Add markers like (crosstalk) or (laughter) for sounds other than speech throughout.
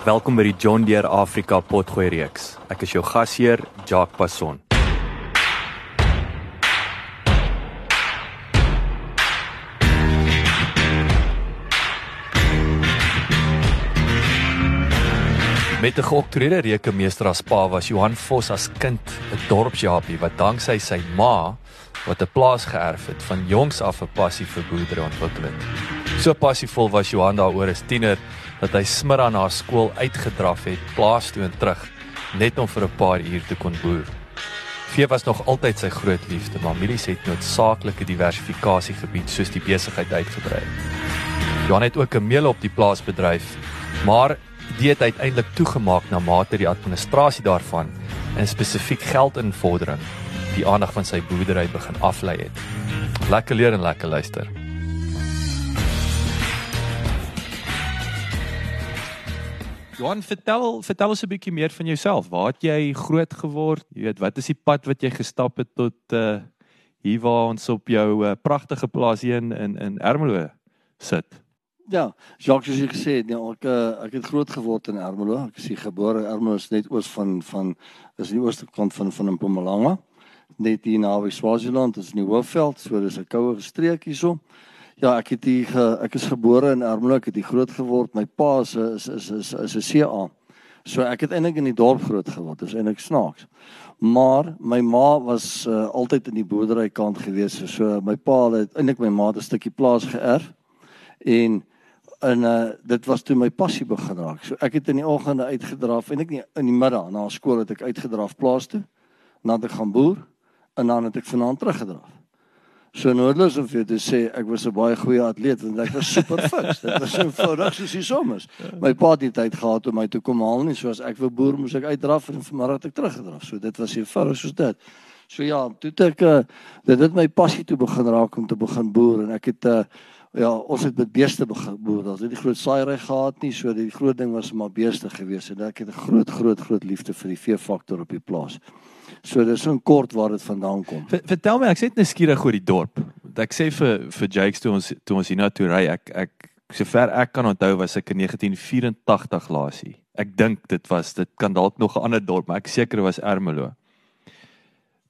Welkom by die John Deere Afrika Potgooi reeks. Ek is jou gasheer, Jacques Passon. Met 'n geoktroeerde rekenmeester as pa was Johan Vos as kind 'n dorpsjapie wat danksy sy ma wat 'n plaas geërf het van jongs af 'n passie vir boerdery ontwikkel het. So passievol was Johan daaroor as tiener dat hy smiddag na skool uitgedraf het plaas toe en terug net om vir 'n paar uur te kon boer. Vee was nog altyd sy groot liefde, maar Milies het noodsaaklike diversifikasie gebied soos die besigheid uitgebrei. Johan het ook 'n meel op die plaas bedryf, maar die het uiteindelik toegemaak na mate die administrasie daarvan en spesifiek geldinvordering die aandag van sy boerdery begin aflei het. Lekker leer en lekker luister. Johan, vertel vertel ons 'n bietjie meer van jouself. Waar het jy groot geword? Jy weet, wat is die pad wat jy gestap het tot uh hier waar ons op jou uh, pragtige plaas hier in in, in Ermelo sit? Ja, Jacques het gesê, nee, ek uh, ek het groot geword in Ermelo. Ek is gebore Ermelo is net oos van van is die ooste kant van van Mpumalanga. Net hier naby Swaziland, is in die Hoofveld, so dis 'n koue streek hierso. Ja, ek het hier ge, ek is gebore in Ermelo, ek het hier groot geword. My pa is is is is, is 'n CA. So ek het eintlik in die dorp groot geword. Dis eintlik snaaks. Maar my ma was uh, altyd in die boerdery kant gewees. So, my pa het eintlik my ma 'n stukkie plaas geërf. En en uh, dit was toe my passie begin raak. So ek het in die oggende uitgedraf en ek nie in die middag na skool het ek uitgedraf plaas toe. Dan het ek gaan boer en dan het ek vanaand teruggedraf. So noodloos om vir te sê ek was 'n baie goeie atleet want ek was super (laughs) fit. Dit was so vinnig soos die somers. My pa het tyd gehad om my te kom haal nie soos ek wou boer moes ek uitdraf en vanmiddag het ek teruggedraf. So dit was eenvoudig soos dit. So ja, toe ek uh, dit het my passie toe begin raak om te begin boer en ek het uh, ja, ons het met beeste boer. Ons het die groot saairy gehad nie, so die groot ding was maar beeste gewees en ek het 'n groot groot groot liefde vir die veefaktor op die plaas. So dis so 'n kort waar dit vandaan kom. Vertel my, ek sê net nou skieurig oor die dorp. Ek sê vir vir Jakes toe ons toe ons hiernatoe ry, ek ek sover ek kan onthou was ek in 1984 laasie. Ek dink dit was dit kan dalk nog 'n ander dorp, maar ek seker was Ermelo.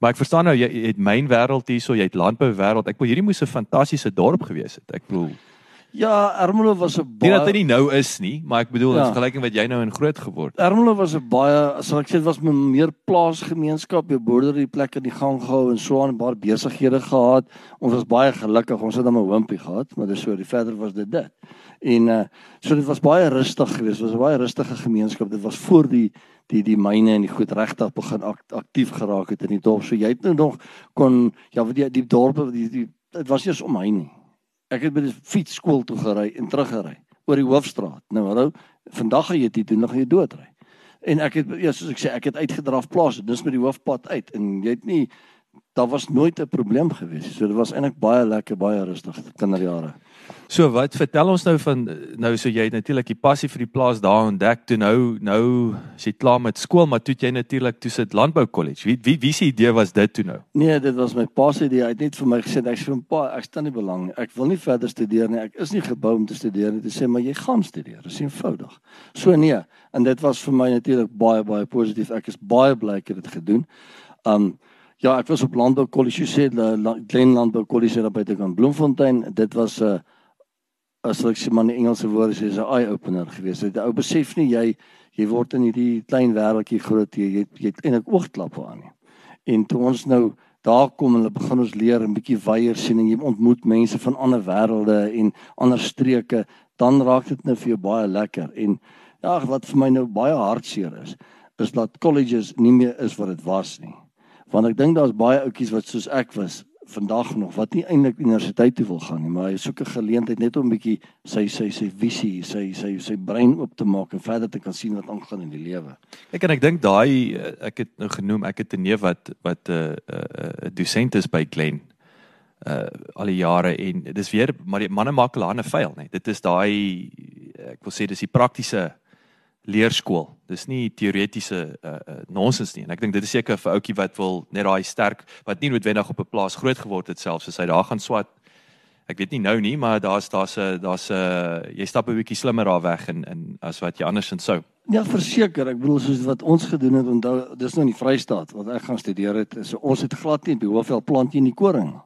Maar ek verstaan nou jy, jy het myn wêreld hierso, jy het landbou wêreld. Ek bedoel hierdie moes 'n fantastiese dorp gewees het. Ek bedoel Ja, Ermelo was 'n baie Nie dat dit nie nou is nie, maar ek bedoel ja. in vergelyking wat jy nou in groot geword. Ermelo was 'n baie, sal ek sê, was meer plaasgemeenskap, jy boerder die plek in die gang gehou en so aan baie besighede gehad. Ons was baie gelukkig. Ons het dan 'n hompie gehad, maar dis so, die verder was dit dit. En uh so dit was baie rustig geweest. Dit was 'n baie rustige gemeenskap. Dit was voor die die die myne en die goed regtig begin aktief geraak het in die dorp. So jy het nou nog kon ja, die die dorpe die die dit was eens om my nie. Ek het by die fietsskool toe gery en teruggery oor die hoofstraat. Nou hallo, vandag gaan jy dit doen, dan gaan jy doodry. En ek het ja, soos ek sê, ek het uitgedraf plaas, dis met die hoofpad uit en jy het nie daar was nooit 'n probleem gewees. So dit was eintlik baie lekker, baie rustig kinderjare. So wat vertel ons nou van nou so jy het natuurlik die passie vir die plaas daar ontdek toe nou nou as jy klaar met skool maar toe jy natuurlik toe sit landbou kollege. Wie wie wie se idee was dit toe nou? Nee, dit was my pa se idee. Hy het net vir my gesê ek sê pa ek staan nie belang nie. Ek wil nie verder studeer nie. Ek is nie gebou om te studeer nie. Hy sê maar jy gaan studeer. Dit is eenvoudig. So nee, en dit was vir my natuurlik baie baie positief. Ek is baie bly ek het dit gedoen. Um Ja, ek was op Landbou College sê Glen Landbou College daar by te kan Bloemfontein. Dit was 'n uh, as ek sê maar in Engelse woorde sê 'n eye opener geweest. Dit ou besef nie jy jy word in hierdie klein wêreldjie groot jy jy, jy het eintlik oogklappe aan nie. En toe ons nou daar kom hulle begin ons leer 'n bietjie weier sien en jy ontmoet mense van ander wêrelde en ander streke, dan raak dit nou vir jou baie lekker. En ja, wat vir my nou baie hartseer is, is dat colleges nie meer is wat dit was nie. Want ek dink daar's baie ouetjies wat soos ek was vandag nog wat nie eintlik universiteit toe wil gaan nie, maar hy soek 'n geleentheid net om 'n bietjie sy sy sy visie, sy sy sy brein oop te maak en verder te kan sien wat aangaan in die lewe. Ek en ek dink daai eh, ek het nou genoem, ek het 'n neef wat wat 'n uh, 'n uh, uh, dosent is by Glen uh al die jare en dis weer maar die manne maak hulle hande vuil, nee. Dit is daai ek wil sê dis die praktiese leerskool. Dis nie teoretiese uh, uh, nonsens nie. En ek dink dit is seker vir ouetjie wat wil net daai sterk wat nie noodwendig op 'n plaas groot geword het selfs as hy daar gaan swat. Ek weet nie nou nie, maar daar's daar's 'n daar's 'n jy stap 'n bietjie slimmer daar weg en en as wat jy andersins sou. Ja, verseker, ek bedoel soos wat ons gedoen het, onthou dis nou in die Vrystaat wat ek gaan studeer het. So ons het glad nie by hoeveel plant jy in die koring nie.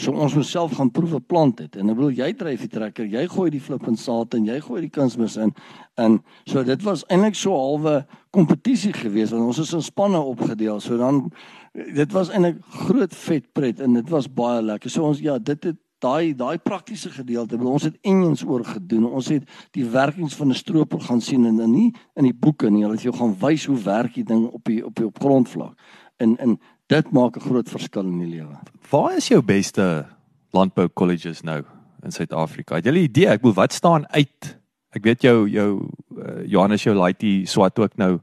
So ons moet self gaan proewe plant het. En ek bedoel jy dryf die trekker, jy gooi die flip en saad en jy gooi die kunsmis in. En so dit was eintlik so halwe kompetisie geweest want ons is in spanne opgedeel. So dan dit was eintlik groot vet pret en dit was baie lekker. So ons ja, dit het daai daai praktiese gedeelte. Bedoel, ons het engines oor gedoen. Ons het die werkings van 'n stroper gaan sien en dan nie in die boeke nie. Hulle het jou gaan wys hoe werk die ding op die op die op grondvlak. En en dit maak 'n groot verskil in die lewe. Waar is jou beste landbou colleges nou in Suid-Afrika? Het jy 'n idee? Ek bedoel, wat staan uit? Ek weet jou jou uh, Johannes jou laaitie swat ook nou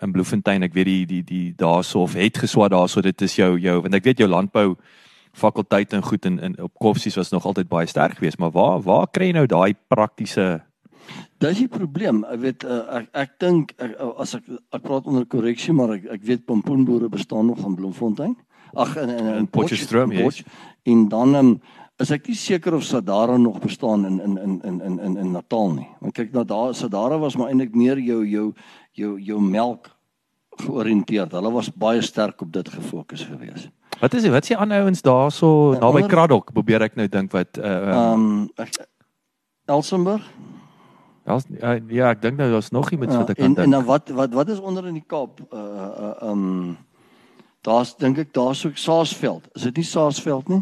in Bloemfontein. Ek weet die die die daarso of het geswat daarso. Dit is jou jou want ek weet jou landbou fakulteit en goed in, in op Koffsies was nog altyd baie sterk geweest, maar waar waar kry jy nou daai praktiese Dis die probleem. Ek weet uh, ek ek dink as ek ek praat onder korreksie, maar ek ek weet pompoenboere bestaan nog in Bloemfontein. Ag in in, in Potchefstroom yes. en dan um, is ek nie seker of Sadara nog bestaan in in in in in in, in Natal nie. Want kyk nou daar Sadara was maar eintlik meer jou jou jou jou melk georiënteerd. Hulle was baie sterk op dit gefokus geweest. Wat is? Wat s'ie ander ouens daarso naby Kraddock probeer ek nou dink wat uh um, um Elsenburg Ja, ja, ek dink nou daar's nog iemand wat ek kan dink. En dan wat wat wat is onder in die Kaap? Uh uh um daar's dink ek daar's ook Saasveld. Is dit nie Saasveld nie?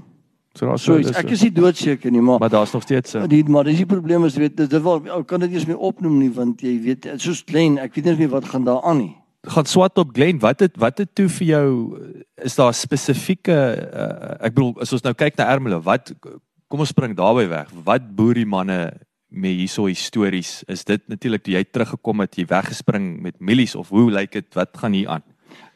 So daar's so, ek is nie doodseker nie, maar maar daar's nog steeds so. Die maar dis die probleem is weet dit wel ou kan dit eers meer opnoem nie want jy weet soos Glen, ek weet nie meer wat gaan daar aan nie. Gaan swat op Glen. Wat het wat het toe vir jou is daar spesifieke uh, ek bedoel as ons nou kyk na Ermelo, wat kom ons spring daarby weg. Wat boer die manne met hierso histories is dit natuurlik jy teruggekom het jy weggespring met milies of hoe lyk dit? Wat gaan hier aan?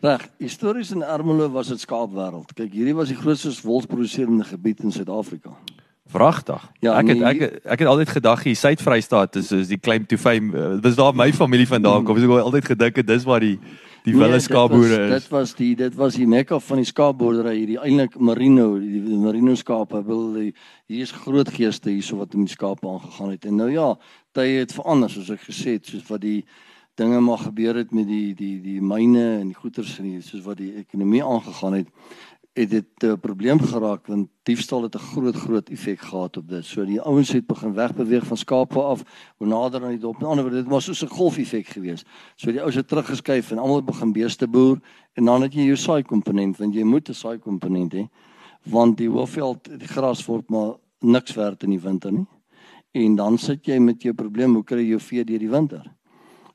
Reg histories in Ermelo was dit skaapwêreld kyk hierdie was die grootste wolsproduserende gebied in Suid-Afrika. Vragtig. Ja ek het nee, ek ek het altyd gedag hier Suid-Vrystaat is is die claim to fame. Dis eh, daar my familie vandaan kom. Ek het altyd gedink dit is waar die die nee, wille skaapboere is. Dit was die dit was die mekka van die skaapboerdery hierdie eintlik merino die, die merino skape wil die hier is groot geeste hierso wat met die skape aangegaan het. En nou ja, tye het verander soos ek gesê het, soos wat die dinge maar gebeur het met die die die myne en die goederes en die, soos wat die ekonomie aangegaan het het dit 'n uh, probleem geraak want diefstal het 'n groot groot effek gehad op dit. So die ouens het begin wegbeweeg van skape af, hoe nader aan die dorp. Aan die ander word dit was soos 'n golfeffek gewees. So die ouens het teruggeskuif en almal begin beeste boer en dan het jy jou saai komponent want jy moet 'n saai komponent hê want die hoofveld die gras word maar niks werd in die winter nie. En dan sit jy met jou probleem, hoe kry jy jou vee deur die winter?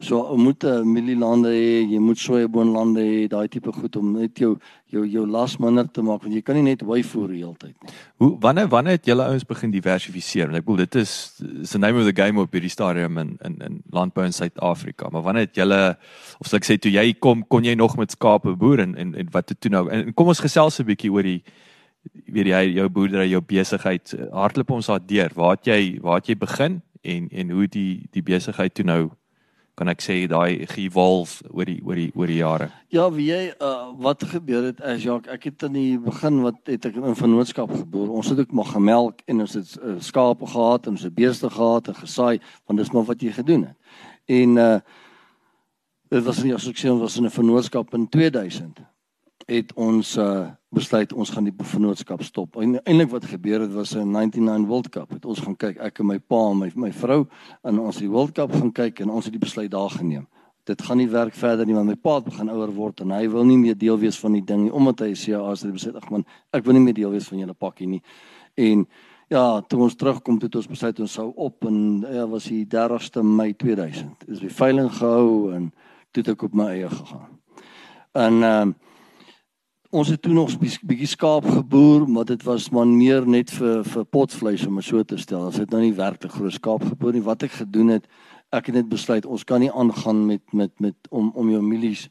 So moet 'n mielielande hê, jy moet sojaboonlande hê, daai tipe goed om net jou jou jou las minder te maak want jy kan nie net wy voer die hele tyd nie. Hoe wanneer wanneer het julle ouens begin diversifiseer? Want ek bedoel dit is is the name of the game op hierdie stadium in in in landbou in Suid-Afrika. Maar wanneer het julle of sal ek sê toe jy kom kon jy nog met skape boer en en, en wat het toe nou? En kom ons gesels 'n bietjie oor die weet jy jou boerdery, jou besigheid. Hardloop ons daar deur. Waar het jy waar het jy begin en en hoe die die besigheid toe nou kan ek sê daai gevolf oor die oor die oor die jare. Ja, wie jy uh, wat gebeur het as Jacques, ek het in die begin wat het ek in vennootskap geboor. Ons het ook maar gemelk en ons het uh, skape gehad en ons het beeste gehad en gesaai, want dis maar wat jy gedoen het. En uh dit was nie as ek sê ons was in 'n vennootskap in 2000 het ons uh besluit ons gaan die vennootskap stop. En eintlik wat gebeur het was 'n 99 World Cup. Het ons gaan kyk, ek en my pa en my my vrou en ons die World Cup gaan kyk en ons het die besluit daar geneem. Dit gaan nie werk verder nie want my pa het begin ouer word en hy wil nie meer deel wees van die ding nie omdat hy sê as hy besluit ag man, ek wil nie meer deel wees van julle pakkie nie. En ja, toe ons terugkom het ons besluit ons sou op en ja, was die 30ste Mei 2000. Dis die veiling gehou en toe het ek op my eie gegaan. En ehm uh, ons het toe nog bietjie skaap geboer, maar dit was maar meer net vir vir potvleis om dit so te stel. Ons het nou nie werklik groot skaap geboer nie. Wat ek gedoen het, ek het net besluit ons kan nie aangaan met met met om om jou milies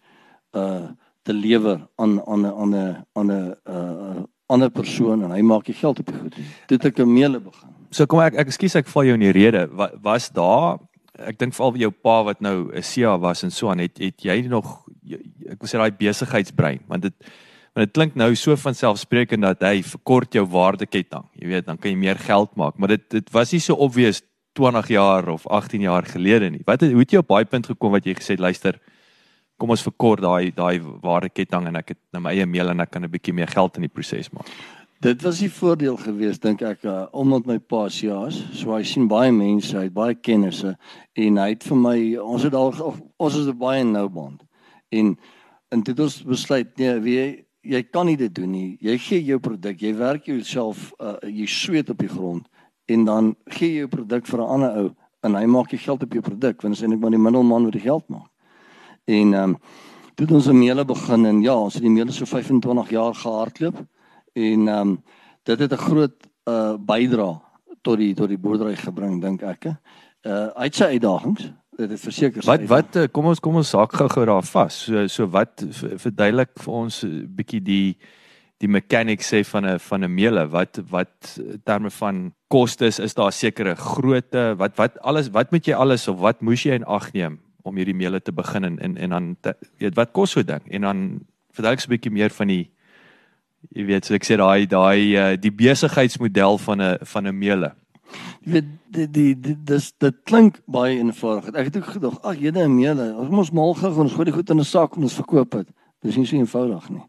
uh te lewer aan aan 'n aan 'n aan 'n uh ander persoon en hy maak jy geld op die goed. Het ek 'n meele begin. So kom ek ek ekskuus ek val jou in die rede. Was, was daar ek dink veral jou pa wat nou 'n CA was en so aan het het jy nog ek wil sê daai besigheidsbrein want dit want dit klink nou so van selfsprekend dat hy verkort jou waardeketting. Jy weet, dan kan jy meer geld maak, maar dit dit was nie so obvious 20 jaar of 18 jaar gelede nie. Wat het, hoe het jy op daai punt gekom wat jy gesê het luister kom ons verkort daai daai waardeketting en ek het nou my eie meel en ek kan 'n bietjie meer geld in die proses maak. Dit was die voordeel geweest dink ek uh, omdat my pa se jaas, so hy sien baie mense, hy het baie kennisse en hy het vir my ons het al ons is baie nou bond. En en dit ons besluit nee, wie jy kan nie dit doen nie. Jy gee jou produk, jy werk jouself uh, jy sweet op die grond en dan gee jy jou produk vir 'n ander ou en hy maak jy geld op jou produk want as eintlik maar die middelman wat die geld maak. En ehm um, toe ons 'n meele begin en ja, ons het die meele so 25 jaar gehardloop en ehm um, dit het 'n groot uh bydra tot die tot die boerdery gebring dink ek. Uh uit sy uitdagings dit is verseker wat wat eh, kom ons kom ons saak gou-gou daar vas. So so wat verduidelik vir ons 'n bietjie die die mechanics sê van 'n van 'n meele. Wat wat terme van kostes is daar sekere grootte? Wat wat alles wat moet jy alles of wat moes jy in ag neem om hierdie meele te begin en en, en dan weet wat kos so ding? En dan verduidelik 'n bietjie meer van die jy weet so ek sê daai daai eh, die besigheidsmodel van 'n van 'n meele Jy weet die die, die dis dit klink baie eenvoudig. Ek het ook gedog, ag jene en meele, ons moet mal gaan ons gooi die goed in 'n sak en ons verkoop dit. Dis nie so eenvoudig nie.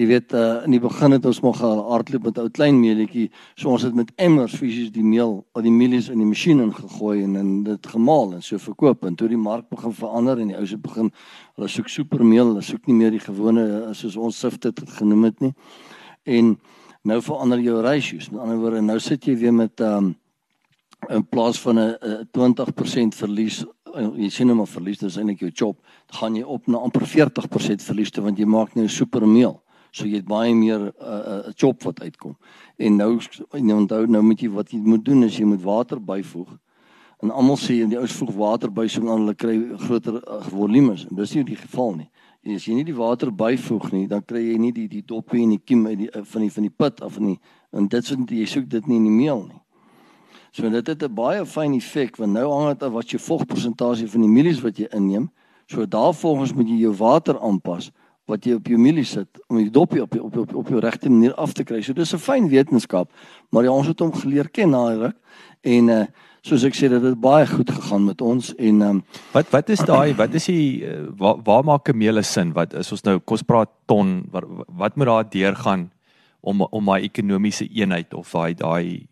Jy weet uh, in die begin het ons nog hardloop met ou klein meeletjie, so ons het met emmers fisies die meel, al die meelies in die masjien ingegooi en en dit gemaal en so verkoop en toe die mark begin verander en die ouens het begin hulle soek supermeel, hulle soek nie meer die gewone soos ons sifte dit genoem het nie. En nou verander jou ratios. Met ander woorde, nou sit jy weer met ehm um, in plaas van 'n 20% verlies eh, jy sien nou maar verlies dis eintlik jou job gaan jy op na amper 40% verlies te want jy maak nou 'n supermeel so jy het baie meer 'n uh, job wat uitkom. En nou en onthou nou moet jy wat jy moet doen is jy moet water byvoeg. En almal sê die ouens voeg water by so dan hulle kry groter uh, volumes. En dis nie die geval nie. As jy nie die water byvoeg nie dan kry jy nie die die doppie en die kiem uit die van die van die put af nie. En dit is jy soek dit nie in die meel nie So dit het 'n baie fyn effek want nou hang dit af wat jou vogpersentasie van die mielies wat jy inneem. So daarvolgens moet jy jou water aanpas wat jy op jou mielies sit om die dopie op op op, op jou regte manier af te kry. So dis 'n fyn wetenskap, maar jy ons het hom geleer ken na ruk en uh soos ek sê dit het baie goed gegaan met ons en um wat wat is daai wat is die uh, waar, waar maak 'n meele sin? Wat is ons nou kos praat ton wat, wat moet daar deurgaan om om my ekonomiese eenheid of daai daai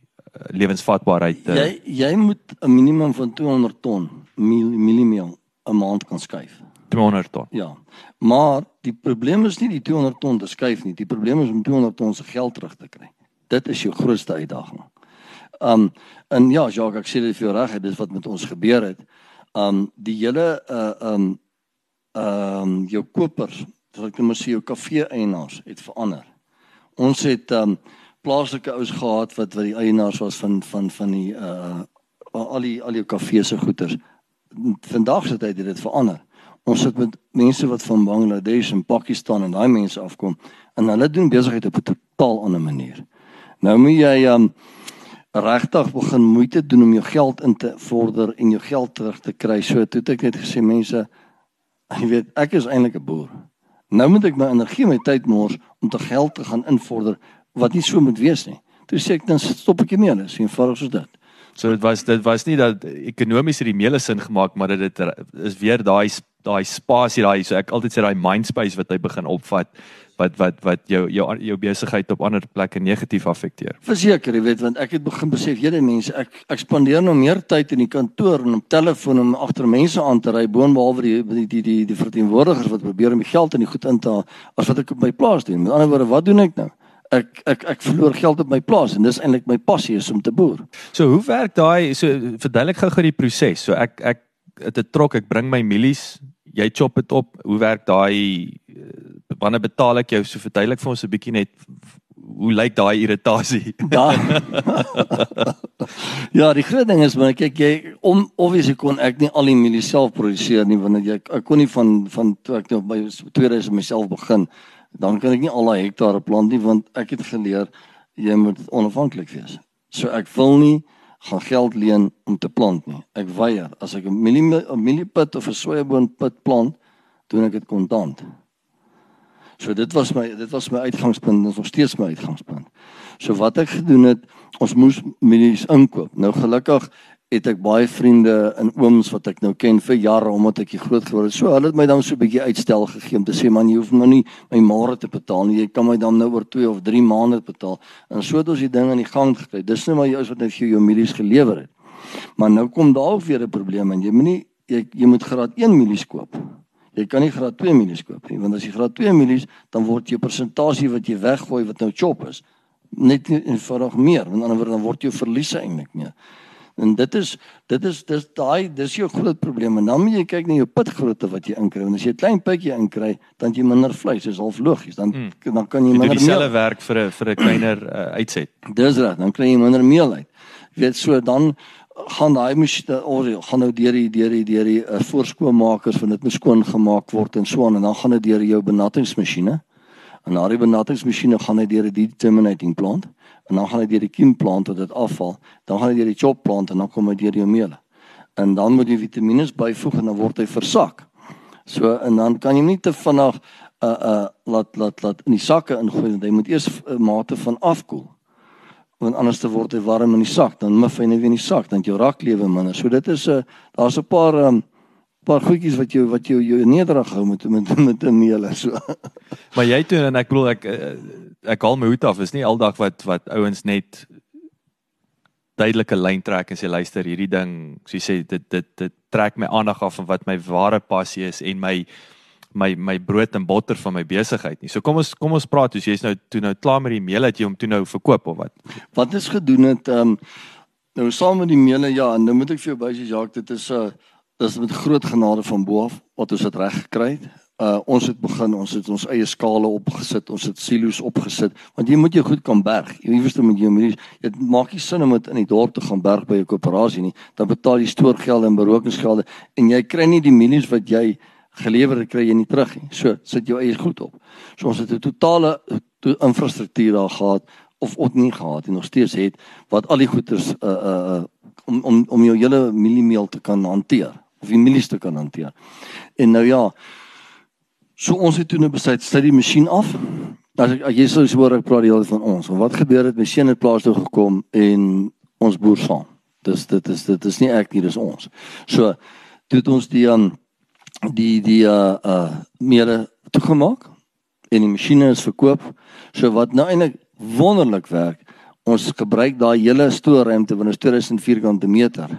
lewensvatbaarheid te Jy jy moet 'n minimum van 200 ton mieliemeel 'n maand kan skuif. 200 ton. Ja. Maar die probleem is nie die 200 ton te skuif nie. Die probleem is om 200 ton se geld terug te kry. Dit is jou grootste uitdaging. Um en ja, Jacques, ek sê dit vir jou reg, dit is wat met ons gebeur het. Um die hele uh um um jou kopers, as ek net moet sê jou kafee eienaars het verander. Ons het um plaaslike ouens gehad wat wat die eienaars was van van van die uh al die al die kafees se goeders. Vandag se tyd het dit verander. Ons sit met mense wat van Bangladesh en Pakistan en daai mense afkom en hulle doen besigheid op 'n totaal ander manier. Nou moet jy um regtig begin moeite doen om jou geld in te vorder en jou geld terug te kry. So toe het ek net gesê mense, (laughs) jy weet, ek is eintlik 'n boer. Nou moet ek my energie en my tyd mors om te geld te gaan invorder wat nie so moet wees nie. Toe sê ek dan stop ek hiermee, dis eenvoudig soos dit. So dit was dit was nie dat ekonomies het die meele sin gemaak, maar dit is weer daai daai spasie daai so ek altyd sê daai mind space wat hy begin opvat wat wat wat jou jou jou besigheid op ander plekke negatief affekteer. Verseker, jy weet want ek het begin besef hierdie mense ek ek spandeer nou meer tyd in die kantoor en op telefoon om agter mense aan te ry boonbehalwe die die die die, die verteenwoordigers wat probeer om die geld in die goed in te haal as wat ek op my plaas doen. Met ander woorde, wat doen ek nou? Ek ek ek verloor geld op my plaas en dis eintlik my passie is om te boer. So hoe werk daai so verduidelik gou-gou die proses. So ek ek het 'n trok, ek bring my mielies, jy chop dit op. Hoe werk daai wanneer betaal ek jou so verduidelik vir ons 'n bietjie net hoe lyk daai irritasie? (laughs) Da. ja, die groot ding is maar kyk jy om obviously kon ek nie al die mielie self produseer nie want jy ek kon nie van van toe ek nou by 2000 myself begin dan kan ek nie al daai hektare plant nie want ek het geleer jy moet onafhanklik wees. So ek wil nie gaan geld leen om te plant nie. Ek weier as ek 'n mielie 'n mieliepit of 'n sojaboonpit plant, doen ek dit kontant. So dit was my dit was my uitgangspunt en is nog steeds my uitgangspunt. So wat ek gedoen het, ons moes mielies inkoop. Nou gelukkig het ek baie vriende en ooms wat ek nou ken vir jare omdat ek hier groot geword het. So hulle het my dan so 'n bietjie uitstel gegee om te sê man jy hoef nou nie my môre te betaal nie. Jy kan my dan nou oor 2 of 3 maande betaal. En so het ons die ding aan die gang gekry. Dis nou maar jy is wat net vir jou mielies gelewer het. Maar nou kom daar ook weer 'n probleem en jy moenie jy jy moet graad 1 mielies koop. Jy kan nie graad 2 mielies koop nie, want as jy graad 2 mielies, dan word jou persentasie wat jy weggooi wat nou chop is, net eenvoudig meer, want anders dan word jou verliese eintlik meer. En dit is dit is dis daai dis jou groot probleem en dan moet jy kyk na jou pitgrootte wat jy inkry. En as jy 'n klein pitjie inkry, dan jy minder vleis, dis half logies. Dan hmm. dan kan jy minder meel. Dieselfde werk vir 'n vir 'n kleiner uh, uitset. Dis reg, dan kry jy minder meel uit. Jy weet so dan gaan daai masjiene of gaan nou deur die deur die deur die uh, voorskoonmakers van dit moet skoon gemaak word en so aan en dan gaan dit deur jou benattingsmasjiene. En na die benattingsmasjiene gaan dit deur die determinating plant en dan gaan dit deur die kiem plant tot dit afval. Dan gaan dit deur die chop plant en dan kom dit deur jou meele. En dan moet jy vitamiene byvoeg en dan word hy versak. So en dan kan jy nie te vinnig uh uh laat laat laat in die sakke ingooi want hy moet eers 'n uh, mate van afkoel want anders te word hy warm in die sak dan mif hy net weer in die sak dan jou rak lewe minder. So dit is 'n uh, daar's 'n paar um, paar goedjies wat jou wat jou jou nederig hou met met met 'n meele so. (laughs) maar jy toe en ek bedoel ek eh, ek haal my hoed af is nie aldag wat wat ouens net duidelike lyn trek en sê luister hierdie ding soos jy sê dit dit dit trek my aandag af van wat my ware passie is en my my my brood en botter van my besigheid nie. So kom ons kom ons praat, jy's nou toe nou klaar met die meel het jy hom toe nou verkoop of wat? Wat is gedoen het ehm um, nou saam met die meele ja, en nou moet ek vir jou sê Jacques, dit is 'n uh, dis met groot genade van bo af wat ons dit reg gekry het. Uh ons het begin, ons het ons eie skale opgesit, ons het silo's opgesit, want jy moet jou goed kan berg. Jy weet jy moet jou mielies, dit maak nie sin om dit in die dorp te gaan berg by 'n koöperasie nie. Dan betaal jy stoorgelde en berokingsgelde en jy kry nie die mielies wat jy gelewer kry jy nie terug nie. So sit jou eie goed op. So ons het 'n totale to infrastruktuur daar gehad of ook nie gehad en nog steeds het wat al die goederes uh uh om om om jou hele mieliemeel te kan hanteer of die mielies te kan hanteer. En nou ja, so ons het toe nou besluit sit die masjien af. As ek jy sou hoor ek praat die hele van ons. Wat gebeur het? Masjien het plaas toe gekom en ons boer saam. Dis dit is dit is nie ek nie, dis ons. So toe het ons die um, die die uh uh meere toegemaak en die masjiene is verkoop. So wat nou eintlik wonderlik werk, ons gebruik daai hele stoorruimte van 'n 2000 vierkante meter.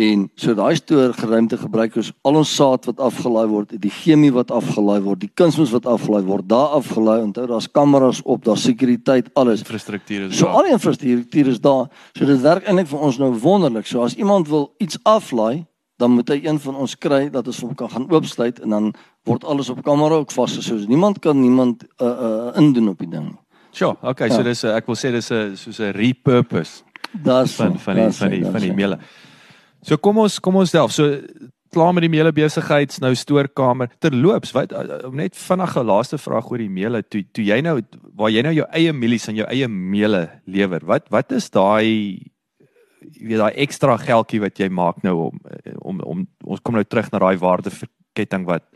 En so daai stoorruimte gebruik ons al ons saad wat afgelaai word, die chemie wat afgelaai word, die kunsmis wat afgelaai word, daar afgelaai. Onthou daar's kameras op, daar's sekuriteit, alles. Infrastruktuur is so daar. So al die infrastruktuur is daar. So dit werk eintlik vir ons nou wonderlik. So as iemand wil iets aflaai, dan moet hy een van ons kry dat ons hom kan gaan oopsluit en dan word alles op kamera ook vasgesoos. Niemand kan niemand uh uh indoen op die ding. Sure, okay, ja. so dis ek wil sê dis 'n soos 'n repurpose. Daar's van van die van die van die meele. So kom ons kom ons self. So klaar met die meele besigheids nou stoorkamer. Terloops, wat om net vinnige laaste vraag oor die meele. Toe toe jy nou waar jy nou jou eie mielies en jou eie meele lewer. Wat wat is daai jy weet daai ekstra geldjie wat jy maak nou om om om ons kom nou terug na daai waardeketting wat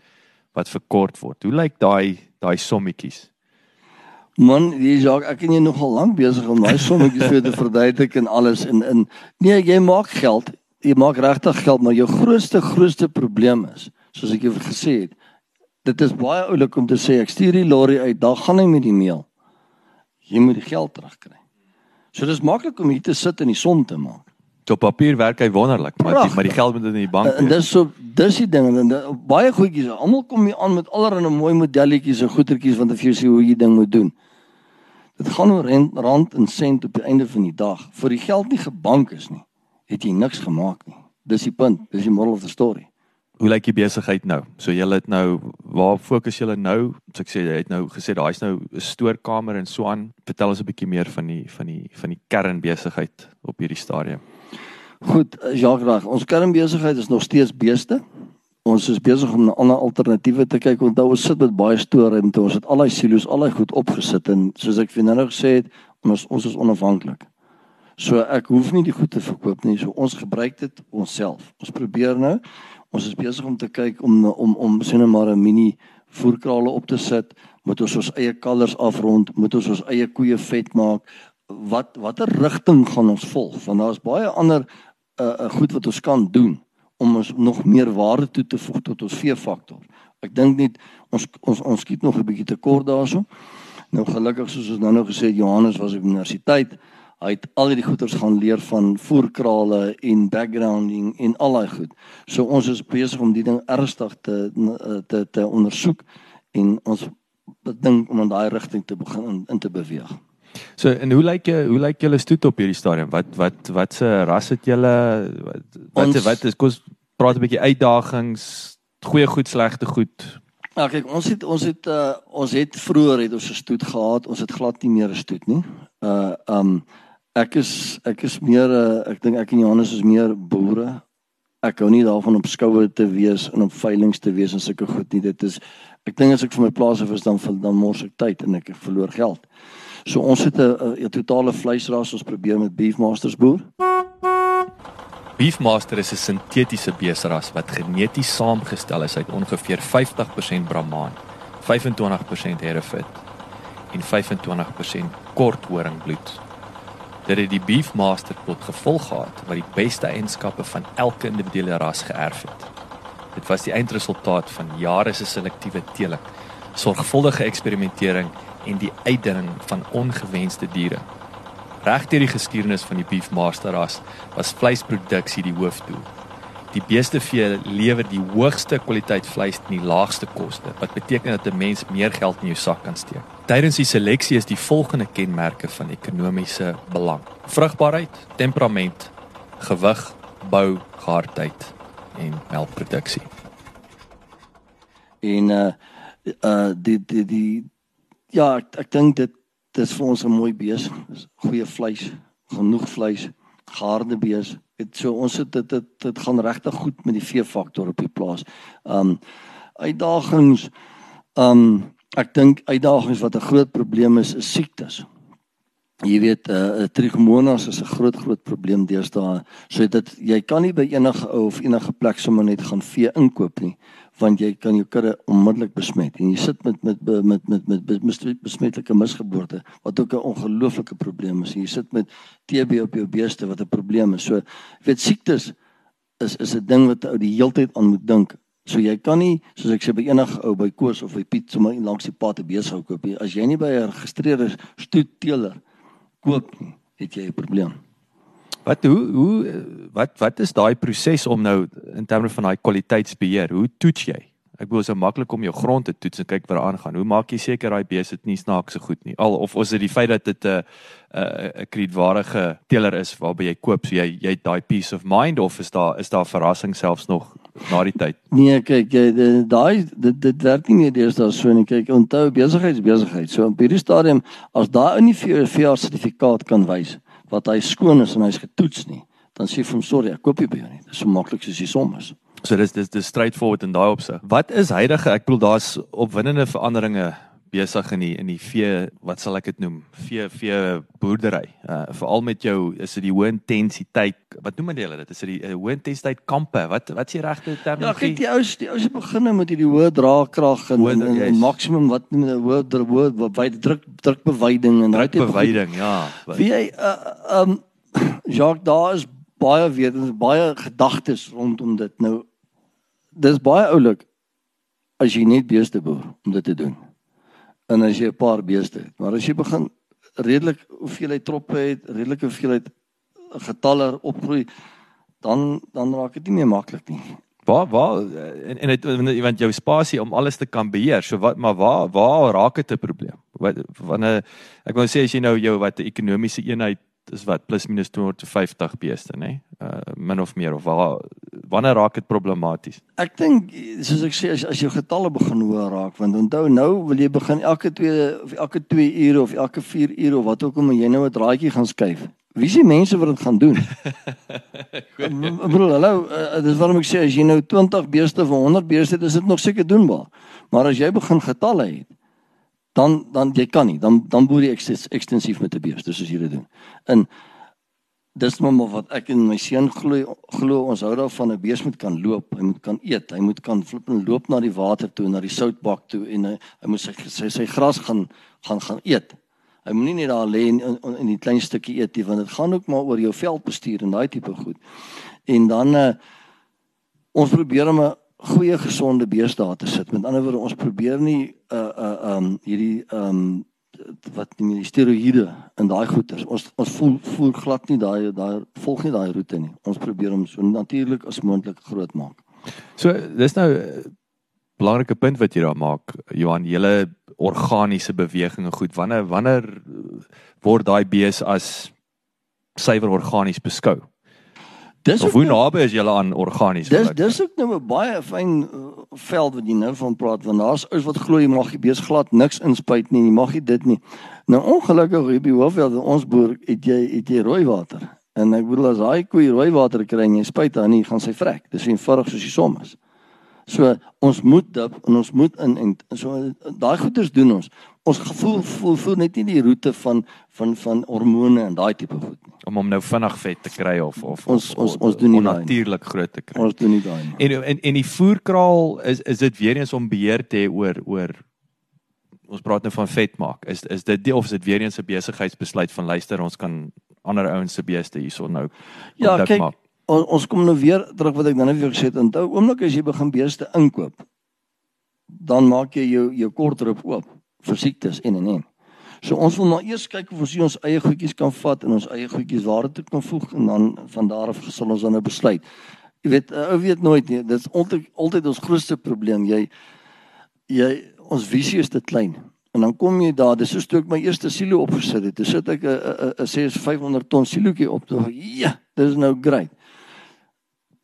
wat verkort word. Hoe lyk daai daai sommetjies? Man, jy sê ek en jy nogal lank besig om daai sommetjies vir te verduidelik en alles in in nee, jy maak geld. Jy maak regtig geld, maar jou grootste grootste probleem is soos ek jou gesê het. Dit is baie oulik om te sê ek stuur die lorry uit, dan gaan hy met die meel. Jy moet die geld terugkry. So dis maklik om hier te sit in die son te maak. Op papier werk hy wonderlik, maar die, maar die geld moet in die bank En dis so dis die ding en baie goedjies. Almal kom hier aan met allerlei mooi modelletjies en goetertjies want jy sê hoe jy ding moet doen. Dit gaan oor rent, rand en sent op die einde van die dag. Vir die geld nie gebank is nie, het jy niks gemaak nie. Dis die punt, dis die moral of the story. Hoe lyk die besigheid nou? So julle het nou waar fokus julle nou? So ek sê jy het nou gesê daar's nou 'n stoorkamer en so aan. Vertel ons 'n bietjie meer van die van die van die kernbesigheid op hierdie stadium. Goed, Jacques, reg. ons kernbesigheid is nog steeds beeste. Ons is besig om na ander alternatiewe te kyk. Onthou ons sit met baie stoorruimte. Ons het al daai silo's, al daai goed opgesit en soos ek vir nou gesê het, ons ons is onafhanklik. So ek hoef nie die goed te verkoop nie. So ons gebruik dit onsself. Ons probeer nou. Ons is besig om te kyk om om om sien nou maar 'n mini voerkrale op te sit. Moet ons ons eie kalvers afrond, moet ons ons eie koeie vet maak. Wat watter rigting gaan ons volg? Want daar's baie ander uh, uh goed wat ons kan doen om ons nog meer waarde toe te voeg tot ons veefaktor. Ek dink net ons ons ons skiet nog 'n bietjie te kort daarso. Nou gelukkig soos ons nou nou gesê Johannes was op universiteit. Hy het al hierdie goeters gaan leer van voerkrale en backgrounding en al daai goed. So ons is besig om die ding ernstig te te te ondersoek en ons dink om in daai rigting te begin in, in te beweeg. So en hoe lyk jy hoe lyk julle stoet op hierdie stadium? Wat wat wat se ras het julle wat wat, ons, wat is kos praat 'n bietjie uitdagings, goeie goed, slegte goed. Ja, kyk, ons het ons het uh, ons het vroeër het ons 'n stoet gehad. Ons het glad nie meer 'n stoet nie. Uh um ek is ek is meer uh, ek dink ek en Johannes is meer boere. Ek hou nie daarvan op skoue te wees en op veilinge te wees en sulke goed nie. Dit is ek dink as ek vir my plaas af is dan dan mors ek tyd en ek verloor geld. So ons het 'n 'n totale vleisras ons probeer met Beefmasters boer. Beefmaster is 'n sintetiese beesras wat geneties saamgestel is uit ongeveer 50% Brahman, 25% Hereford en 25% korthoringbloed. Dit het die Beefmaster tot gevolg gehad wat die beste eienskappe van elke individuele ras geërf het. Dit was die eindresultaat van jare se selektiewe teeling, sorgvuldige eksperimentering en die uitdinning van ongewenste diere. Regdeur die geskiedenis van die beefmaster ras was vleisproduksie die hoofdoel. Die beestevee lewer die hoogste kwaliteit vleis teen die laagste koste, wat beteken dat 'n mens meer geld in jou sak kan steek. Tydens die seleksie is die volgende kenmerke van ekonomiese belang: vrugbaarheid, temperament, gewig, bou, gehardheid en melkproduksie. En uh uh die die die ja, ek, ek dink dit dis vir ons 'n mooi bees. Goeie vleis, genoeg vleis, geharde bees. Dit so ons het dit dit, dit gaan regtig goed met die veefaktor op die plaas. Um uitdagings um ek dink uitdagings wat 'n groot probleem is is siektes. Jy weet 'n uh, trichomonas is 'n groot groot probleem deesdae. So dit jy kan nie by enige ou of enige plek sommer net gaan vee inkoop nie want jy kan jou kudde onmiddellik besmet en jy sit met met met met met, met besmetlike misgeboorte wat ook 'n ongelooflike probleem is. Jy sit met TB op jou beeste wat 'n probleem is. So weet siektes is is 'n ding wat ou die heeltyd aan moet dink. So jy kan nie soos ek sê by enige ou by Koos of by Piet sommer langs die pad te besig koop nie. As jy nie by 'n geregistreerde stoetteeler koop nie, het jy 'n probleem. Wat hoe hoe wat wat is daai proses om nou in terme van daai kwaliteitsbeheer? Hoe toets jy? Ek bedoel so maklik om jou grond te toets en kyk wat daar aangaan. Hoe maak jy seker daai bees dit nie snaakse goed nie? Al of is dit die feit dat dit 'n 'n 'n kredietwaardige teeler is waarby jy koop, so jy jy daai peace of mind of is daar is daar verrassing selfs nog na die tyd? Nee, kyk, daai dit dit werk nie meer deesdae so nie. Kyk, onthou besigheids besigheid. So op hierdie stadium as daai in die VR sertifikaat kan wys wat hy skoon is en hy's getoets nie, dan sê vir hom sorry, ek koop nie by jou nie. Dit is so maklik soos die som is. So dis dis dis straightforward in daai opsig. Wat is huidige, ek bedoel daar's opwindende veranderinge besig in die in die vee wat sal ek dit noem? Vee vee boerdery. Uh, veral met jou is dit die hoë intensiteit wat noem hulle dit? Is dit die uh, hoë intensiteit kampe? Wat wat is die regte term? Ja kyk die ou die ou se begin met hierdie hoë draagkrag en, en, en, en maksimum wat noem hulle hoë hoë baie druk drukbewyding en drukbewyding ja. Wie jy uh, um (clears throat) Jacques daar is baie weet baie gedagtes rondom dit. Nou dis baie oulik as jy net beeste boer om dit te doen. En as jy 'n paar beeste het, maar as jy begin redelik hoeveelheid troppe het, redelike hoeveelheid getalle opgroei, dan dan raak dit nie meer maklik nie. Waar waar en en het, want jou spasie om alles te kan beheer. So wat maar waar waar raak dit 'n probleem? Wat wanneer ek wou sê as jy nou jou wat 'n ekonomiese eenheid is wat plus minus 250 beeste, nê? Uh min of meer of waar wanneer raak dit problematies? Ek dink soos ek sê as as jou getalle begin hoër raak, want onthou nou wil jy begin elke 2 of elke 2 ure of elke 4 ure of wat ook al moet jy nou 'n draadjie gaan skuif. Wie is die mense wat dit gaan doen? (laughs) Bedoel, hallo, uh, dis waarom ek sê as jy nou 20 beeste of 100 beeste het, is dit nog seker doenbaar. Maar as jy begin getalle het, dan dan jy kan nie, dan dan boer jy ekstensief met 'n beeste soos jy dit doen. In dis maar wat ek en my seun glo glo ons hou daarvan 'n bees moet kan loop, hy moet kan eet, hy moet kan flip en loop na die water toe, na die soutbak toe en hy, hy moet sy sy sy gras gaan gaan gaan eet. Hy moenie net daar lê in, in in die klein stukkie eet nie want dit gaan ook maar oor jou veldbestuur en daai tipe goed. En dan uh, ons probeer om 'n goeie gesonde beeste daar te sit. Met ander woorde ons probeer nie uh uh um hierdie um wat die steroïde in daai goeters. Ons ons voel voel glad nie daai daai volg nie daai roete nie. Ons probeer hom so natuurlik as moontlik groot maak. So dis nou 'n belangrike punt wat jy daar maak. Johan, julle organiese bewegings goed. Wanneer wanneer word daai bees as suiwer organies beskou? Dis of hoe nou, naby is julle aan organies? Dis dis ook nou 'n baie fyn uh, veld wat jy nou van praat want daar's ouens wat glo jy mag die bees glad niks inspuit nie, jy mag nie dit nie. Nou ongelukkig hier by Hoofveld ons boer het jy het jy rooi water. En ek bedoel as daai koei rooi water kry en jy spuit dan nie gaan sy vrek. Dis eenvoudig soos die som is. So ons moet dip en ons moet in en so daai goeders doen ons. Ons gevoel voel voel net nie die roete van van van hormone en daai tipe goed nie. Om hom nou vinnig vet te kry of of ons ons ons doen nie natuurlik groot te kry. Ons doen nie daai nie. En en en die voerkraal is is dit weer eens om beheer te hê oor oor ons praat nou van vet maak. Is is dit die of is dit weer eens 'n besigheidsbesluit van luister ons kan ander ouens se beeste hierso nou Ja, kyk maak on, ons kom nou weer terug wat ek dan net vir gesê het. Onthou, oomblik as jy begin beeste inkoop, dan maak jy jou jou kortrip oop vir siektes en en en. So ons wil maar eers kyk of ons ons eie goedjies kan vat en ons eie goedjies waar dit kan voeg en dan van daar af sal ons dan nou besluit. Jy weet, ou weet nooit nie. Dit is altyd altyd ons grootste probleem. Jy jy ons visie is te klein. En dan kom jy daar, dis soos toe ek my eerste silo opgesit het. Dis sit ek 'n 'n 'n 6500 ton siloetjie op toe. Ja, dis nou great.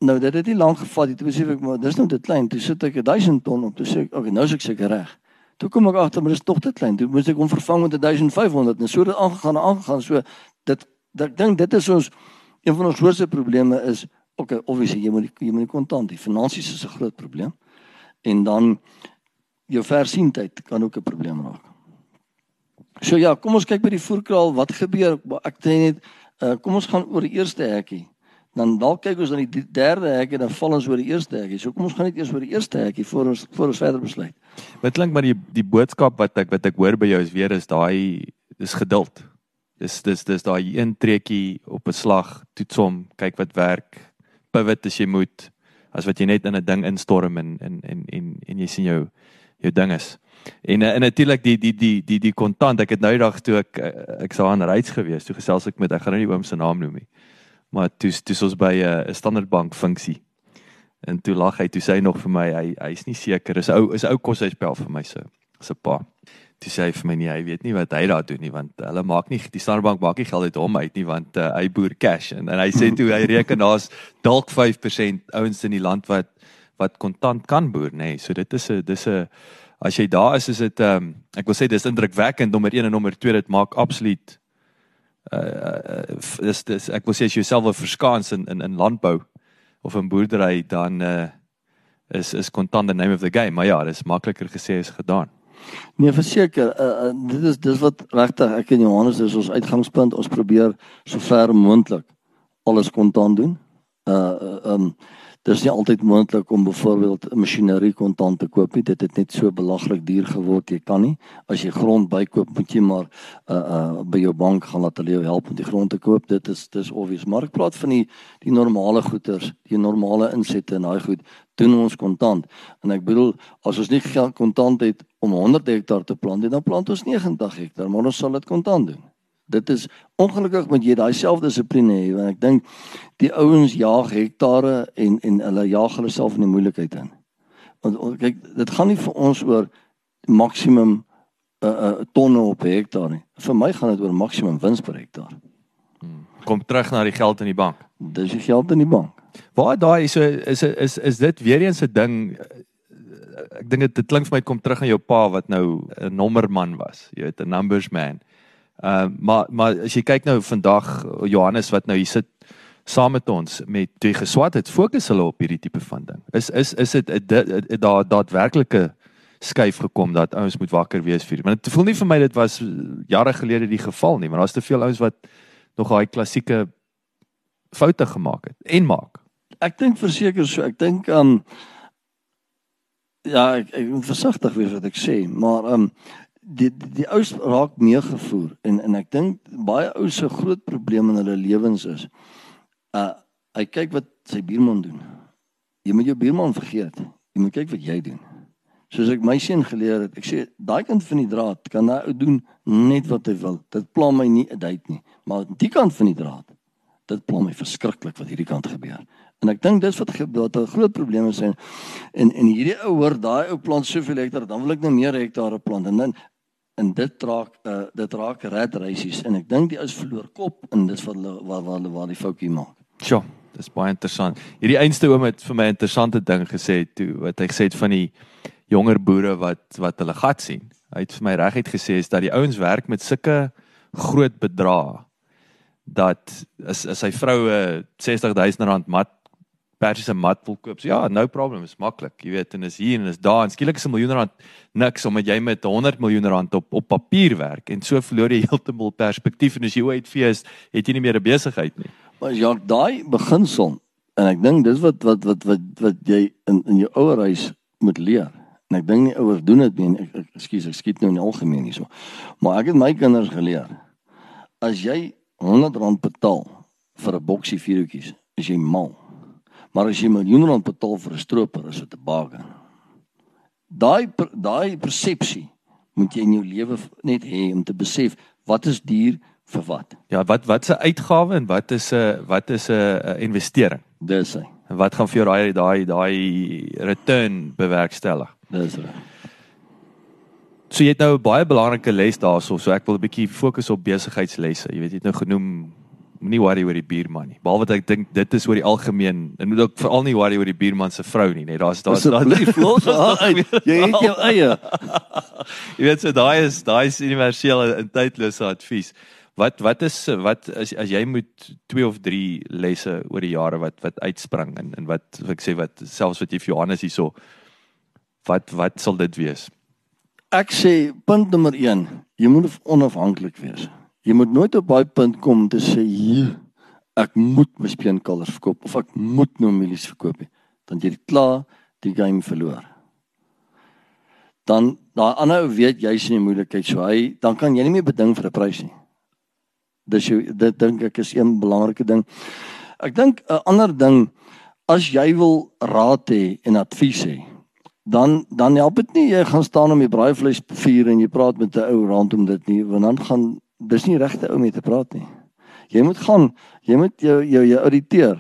Nou dit het nie lank gevat nie. Toe besef ek maar dis nou te klein. Toe sit ek 1000 ton op. Toe sê ek, okay, nou is ek seker reg. Toe kom ek agter maar dis tog te klein. Toe moet ek hom vervang met 1500 en so het aangegaan en aangegaan. So dit ek dink dit is ons een van ons grootste probleme is okay, obviously jy moet jy moet kontant. Die finansies is 'n groot probleem. En dan jou versienheid kan ook 'n probleem raak. So ja, kom ons kyk by die voerkraal. Wat gebeur? Ek sê net uh, kom ons gaan oor die eerste hekkie dan dalk kyk ons na die derde hek en dan val ons oor die eerste hek. So kom ons gaan net eers oor die eerste hekkie voor ons voor ons verder besluit. Wat klink maar die die boodskap wat ek wat ek hoor by jou is weer is daai dis geduld. Dis dis dis daai een trekkie op 'n slag, toets hom, kyk wat werk. Pivot as jy moet as wat jy net in 'n ding instorm en en en en en jy sien jou jou ding is. En en natuurlik die die die die die kontant. Ek het nou die dag toe ek ek sou aan reis gewees, toe gesels ek met ek gaan nou nie oom se naam noem nie maar toe toe ons by 'n uh, standaard bank funksie. En toe lag hy, toe sê hy nog vir my hy hy's nie seker, is ou is ou kos hy spel vir my se se pa. Toe sê hy vir my nee, hy weet nie wat hy daar doen nie want hulle maak nie die standaard bank maak nie geld uit hom uit nie want uh, hy boer cash en en hy sê (laughs) toe hy reken daar's dalk 5% ouens in die land wat wat kontant kan boer nê. Nee. So dit is 'n dis 'n as jy daar is is dit ehm um, ek wil sê dis indrukwekkend nommer 1 en nommer 2 dit maak absoluut uh dis dis ek wil sê as jy jouself wil verskans in in in landbou of in boerdery dan uh is is kontant the name of the game. Maar ja dis makliker gesê as gedaan. Nee verseker uh, uh, dit is dis wat regtig ek en Johannes is ons uitgangspunt. Ons probeer so ver moontlik alles kontant doen. Uh um Dis nie altyd moontlik om byvoorbeeld masjinerie kontant te koop nie. Dit het net so belaglik duur geword. Jy kan nie as jy grond bykoop, moet jy maar uh uh by jou bank gaan laat hulle jou help om die grond te koop. Dit is dis obvious. Maar ek praat van die die normale goederes, die normale insette en daai goed doen ons kontant. En ek bedoel as ons nie geld kontant het om 100 hektaar te plant, dan plant ons 90 hektaar, maar ons sal dit kontant doen. Dit is ongelukkig moet jy daai selfdissipline hê want ek dink die ouens jaag hektare en en hulle jaag hulle self in die moeilikheid in. Want kyk, dit gaan nie vir ons oor maksimum uh, uh, tonne op hektaar nie. Vir my gaan dit oor maksimum wins per hektaar. Hmm. Kom terug na die geld in die bank. Dis die geld in die bank. Waar daai so is is is dit weer eens 'n ding ek dink dit klink vir my kom terug aan jou pa wat nou 'n nommerman was. Jy weet 'n numbers man. Ehm uh, maar maar as jy kyk nou vandag Johannes wat nou hier sit saam met ons met twee geswat het fokus hulle op hierdie tipe van ding. Is is is dit daar daadwerklike skuif gekom dat ouens moet wakker wees vir. Want dit voel nie vir my dit was jare gelede die geval nie, maar daar's te veel ouens wat nog daai klassieke foute gemaak het en maak. Ek dink verseker so. Ek dink ehm um, ja, ek, ek versigtig wees wat ek sê, maar ehm um, die die, ouens raak meegevoer en en ek dink baie ouens se groot probleem in hulle lewens is uh hy kyk wat sy buurman doen. Jy moet jou buurman vergeet. Jy moet kyk wat jy doen. Soos ek my seun geleer het, ek sê daai kant van die draad kan hy ou doen net wat hy wil. Dit pla my nie 'n dait nie, maar die kant van die draad dit pla my verskriklik wat hierdie kant gebeur. En ek dink dis wat wat 'n groot probleem is en en en hierdie ou hoor daai ou plant soveel hektaar, dan wil ek nou meer hektare plant en dan en dit raak uh, dit raak red races en ek dink die ouens verloor kop en dis wat hulle waar waar waar die foutjie maak. Sjoe, dis baie interessant. Hierdie einste oom het vir my 'n interessante ding gesê toe wat hy gesê het van die jonger boere wat wat hulle gat sien. Hy het vir my reguit gesê is dat die ouens werk met sulke groot bedrae dat as as sy vroue 60000 rand mat persiese mat wil koop. So, ja, no problem, is maklik. Jy weet, en is hier en is daar. En skielik is 'n miljoen rand niks omdat jy met 100 miljoen rand op op papier werk en so verloor jy (laughs) heeltemal perspektief en as jy uit fees, het jy nie meer 'n besigheid nie. Maar ja, daai beginsel en ek dink dis wat wat wat wat wat jy in in jou ouer huis moet leer. En ek dink nie ouers doen dit nie. Ek ekskuus, ek skiet nou in die algemeen hierso. Maar ek het my kinders geleer. As jy 100 rand betaal vir 'n boksie vuurtjies, is jy mal. Maar as jy miljoen rand betaal vir 'n stroper, is dit 'n bargain. Daai daai persepsie moet jy in jou lewe net hê om te besef wat is duur vir wat. Ja, wat wat se uitgawe en wat is 'n wat is 'n investering? Dis hy. Wat gaan vir jou daai daai daai return bewerkstellig? Dis reg. So jy het nou 'n baie belangrike les daarso, so ek wil 'n bietjie fokus op besigheidslesse. Jy weet jy het nou genoem moenie worry oor die buurman nie. Behalwe dat ek dink dit is oor die algemeen en moet ook veral nie worry oor die buurman se vrou nie, net daar's daar's daar (laughs) (laughs) jy het jou eie. (laughs) jy weet so daai is daai is universele en tydlose advies. Wat wat is wat as as jy moet 2 of 3 lesse oor die jare wat wat uitspring en en wat ek sê wat selfs wat jy vir Johannes hierso wat wat sal dit wees? Ek sê punt nommer 1, jy moet onafhanklik wees. Jy moet nooit op daai punt kom te sê hier ek moet my speenkalvers verkoop of ek moet nou mielies verkoop nie. Dan jy klaar die game verloor. Dan daai ander ou weet jy's in die moeilikheid so hy dan kan jy nie meer beding vir 'n prys nie. Dis jy dit dink ek is een belangrike ding. Ek dink 'n ander ding as jy wil raad hê en advies hê dan dan help dit nie jy gaan staan om die braaivleis vuur en jy praat met 'n ou rondom dit nie want dan gaan dis nie regte ou mee te praat nie. Jy moet gaan, jy moet jou jou jou auditeer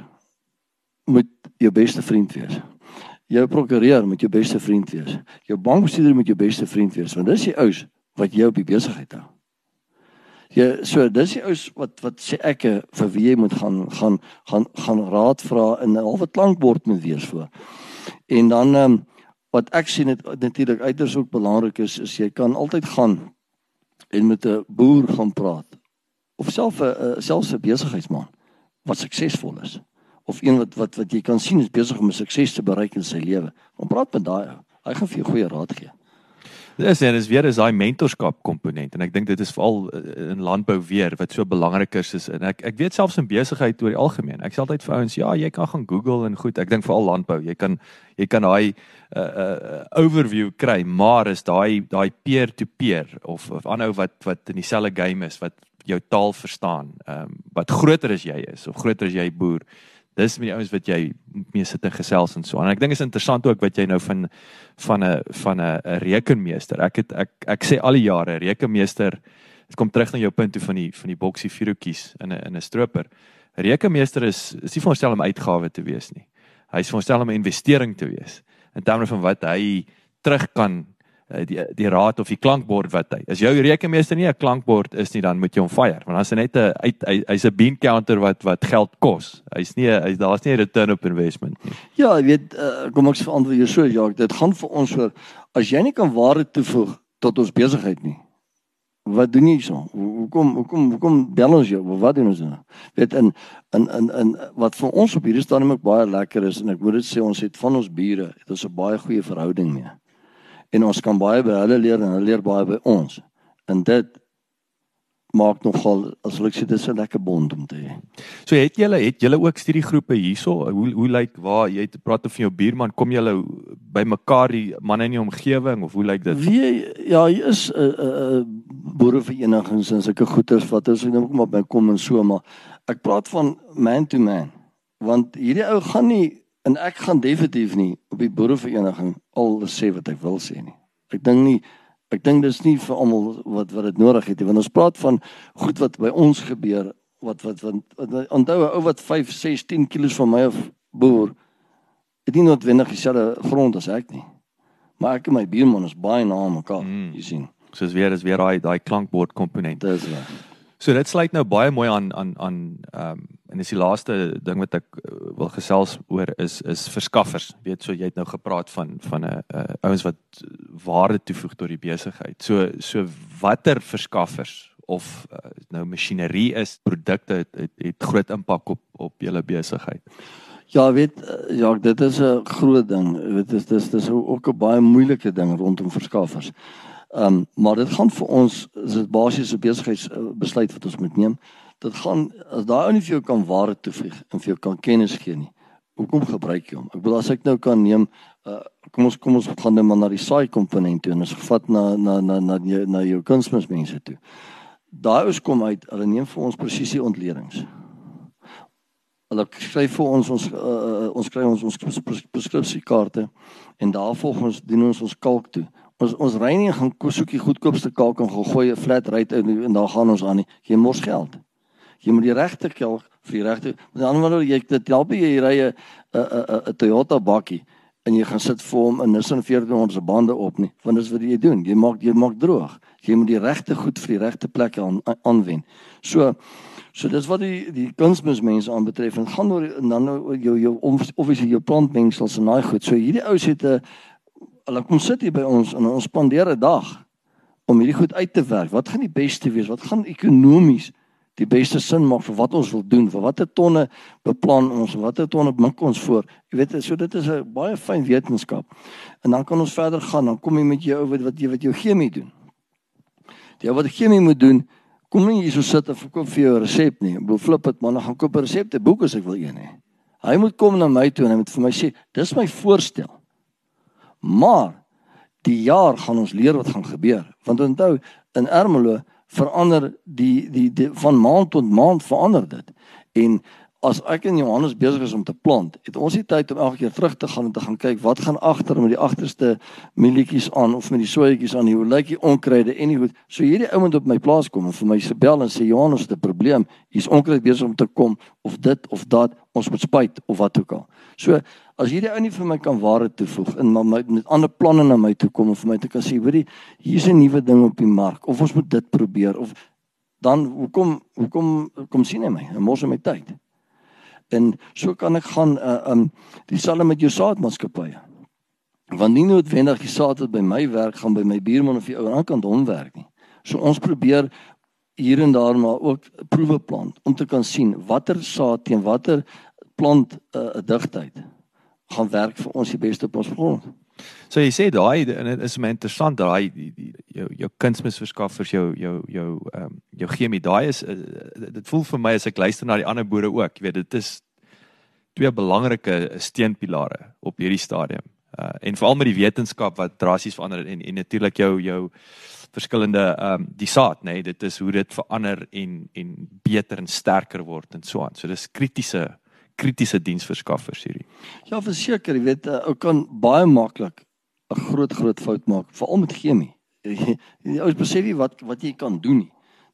moet jou beste vriend wees. Jou prokureur moet jou beste vriend wees. Jou bankbestuurder moet jou beste vriend wees want dis die ouens wat jou op die besigheid hou. Ja, so dis die ouens wat wat sê ek vir wie jy moet gaan gaan gaan gaan raad vra in 'n halwe klankbord moet wees voor. En dan ehm um, wat ek sien dit natuurlik uiters ook belangrik is is jy kan altyd gaan en met 'n boer gaan praat of self 'n selfs 'n besigheidsman wat suksesvol is of een wat wat wat jy kan sien is besig om sukses te bereik in sy lewe. Kom praat met daai ou. Hy gaan vir jou goeie raad gee. Dis en is weer is daai mentorskap komponent en ek dink dit is veral eh, in landbou weer wat so belangrik is en ek ek weet selfs in besigheid oor die algemeen. Ek sê altyd vir ouens, ja, jy kan gaan Google en goed. Ek dink veral landbou, jy kan jy kan daai uh, uh, overview kry, maar is daai daai peer to peer of of aanhou wat wat in dieselfde game is wat jou taal verstaan. Ehm um, wat groter as jy is of groter as jy boer dis met die ouens wat jy mee sit en gesels en so. En ek dink is interessant ook wat jy nou van van 'n van 'n rekenmeester. Ek het ek ek sê al die jare rekenmeester dit kom terug na jou punt toe van die van die boksie vuurtjies in 'n in 'n stroper. Rekenmeester is is nie veronderstel om uitgawe te wees nie. Hy is veronderstel om 'n investering te wees in terme van wat hy terug kan die die raad of die klankbord wat hy. As jou rekenmeester nie 'n klankbord is nie, dan moet jy hom fire, want dan is hy net 'n uit hy's 'n bean counter wat wat geld kos. Hy's nie hy's daar's nie 'n return op investment nie. Ja, jy weet, uh, kom ek verantwoord jou so, ja, dit gaan vir ons oor as jy nie kan waarde toevoeg tot ons besigheid nie. Wat doen jy so? Hoekom hoekom hoekom bel ons jou? Wat doen ons nou? Weet in in in in wat vir ons op hierdie stadium ook baie lekker is en ek moet dit sê ons het van ons bure, het ons 'n baie goeie verhouding mee en ons kan baie by hulle leer en hulle leer baie by ons. En dit maak nogal as ek sê dis 'n lekker bond om te hê. So het julle het julle ook studiegroepe hierso? Hoe hoe lyk waar jy het praat of van jou buurman kom julle by mekaar die manne in die omgewing of hoe lyk dit? Wie ja, hier is 'n uh, 'n uh, boereverenigings en sulke goeters wat ons nou kom op by kom en so maar ek praat van man to man want hierdie ou gaan nie en ek gaan definitief nie op die boerevereniging al sê wat ek wil sê nie. Ek dink nie ek dink dis nie vir almal wat wat dit nodig het nie. Want ons praat van goed wat by ons gebeur wat wat wat onthou 'n ou wat 5, 6, 10 kg van my af boer het nie noodwendig dieselfde grond as ek nie. Maar ek en my buurman is baie na mekaar, mm. jy sien. Soos weer is weer daai daai klankbord komponent. Dis reg. So dit sluit nou baie mooi aan aan aan ehm um, en dis die laaste ding wat ek uh, wil gesels oor is is verskaffers. Weet so jy het nou gepraat van van 'n uh, ouens wat waarde toevoeg tot die besigheid. So so watter verskaffers of uh, nou masjinerie is, produkte het, het, het groot impak op op julle besigheid. Ja, weet ja, dit is 'n groot ding. Dit is dis dis ook 'n baie moeilike ding rondom verskaffers. Ehm um, maar dit gaan vir ons is dit basiese besigheidsbesluit wat ons moet neem. Dit gaan as daai ou nie vir jou kan ware toevoeg en vir jou kan kennis gee nie. Hoekom gebruik jy hom? Ek bedoel as ek nou kan neem uh, kom ons kom ons gaan net maar na die saai komponent toe en ons gevat na na na na na, na jou kunsmismense toe. Daai ouens kom uit, hulle neem vir ons presisie ontledings. Hulle skryf vir ons ons uh, ons kry ons ons preskripsiekaarte en daarvolgens doen ons ons kalk toe ons ons ry nie gaan soek die goedkoopste kalk en gooi 'n flat rate in en dan gaan ons aan nie. Jy mors geld. Jy moet die regte kalk vir die regte. Met ander woorde, jy dit help jy ry 'n 'n 'n Toyota bakkie en jy gaan sit vir hom in Nissan 1400 se bande op nie. Want dis wat jy doen. Jy maak jy maak droog. Jy moet die regte goed vir die regte plek aan aanwend. So So dis wat die die kunsmismense aanbetref en gaan oor dan nou jou jou is jou plantmengsels en daai goed. So hierdie ou het 'n hulle kom sit hier by ons en ons spandeer 'n dag om hierdie goed uit te werk. Wat gaan die beste wees? Wat gaan ekonomies die beste sin maak vir wat ons wil doen? Vir watter tonne beplan ons? Watter tonne mik ons voor? Jy weet, so dit is 'n baie fyn wetenskap. En dan kan ons verder gaan. Dan kom jy met jou wat wat jy wat jou chemie doen. Die ou wat chemie moet doen, kom nie hier so sit en verkoop vir jou 'n resep nie. Ek wil flip dit, maar dan gaan koop 'n resepte boek as ek wil een hê. Hy moet kom na my toe en hy moet vir my sê, "Dis my voorstel." Maar die jaar gaan ons leer wat gaan gebeur. Want onthou, in Ermelo verander die, die die van maand tot maand verander dit. En as ek in Johannes besig is om te plant, het ons nie tyd om elke keer terug te gaan en te gaan kyk wat gaan agter met die agterste mielietjies aan of met die soetjies aan, hoe lyk die onkruide en nie goed. So hierdie ou moet op my plaas kom en vir my se bel en sê Johannes het 'n probleem. Hier's onkruid besig om te kom of dit of dat, ons moet spuit of wat ook al. So as hierdie ou nie vir my kan ware toevoeg en maar met, met ander planne na my toe kom en vir my te kan sê, hoorie, hier's 'n nuwe ding op die mark of ons moet dit probeer of dan hoekom hoekom kom sien hy my? Hy mors my tyd. En so kan ek gaan uh um dieselfde met jou saadmaatskappye. Want nie noodwendig die saad wat by my werk gaan by my buurman of die ou aan die kant hom werk nie. So ons probeer hier en daar maar ook proewe plant om te kan sien watter saad teen watter plant 'n uh, digtheid gaan werk vir ons die beste op ons grond. So jy sê daai en dit is my interessant daai jou jou kunsmisverskaffers jou jou jou ehm um, jou chemie daai is uh, dit voel vir my as ek luister na die ander boere ook, jy weet dit is twee belangrike steunpilare op hierdie stadium. Uh en veral met die wetenskap wat drasties verander en en natuurlik jou jou verskillende ehm um, die saad nê nee, dit is hoe dit verander en en beter en sterker word en so aan. So dis kritiese kritiese diensverskaffers hierdie. Ja, verseker, jy weet, ou kan baie maklik 'n groot groot fout maak, veral met chemie. (laughs) Jy ou besef nie wat wat jy kan doen nie.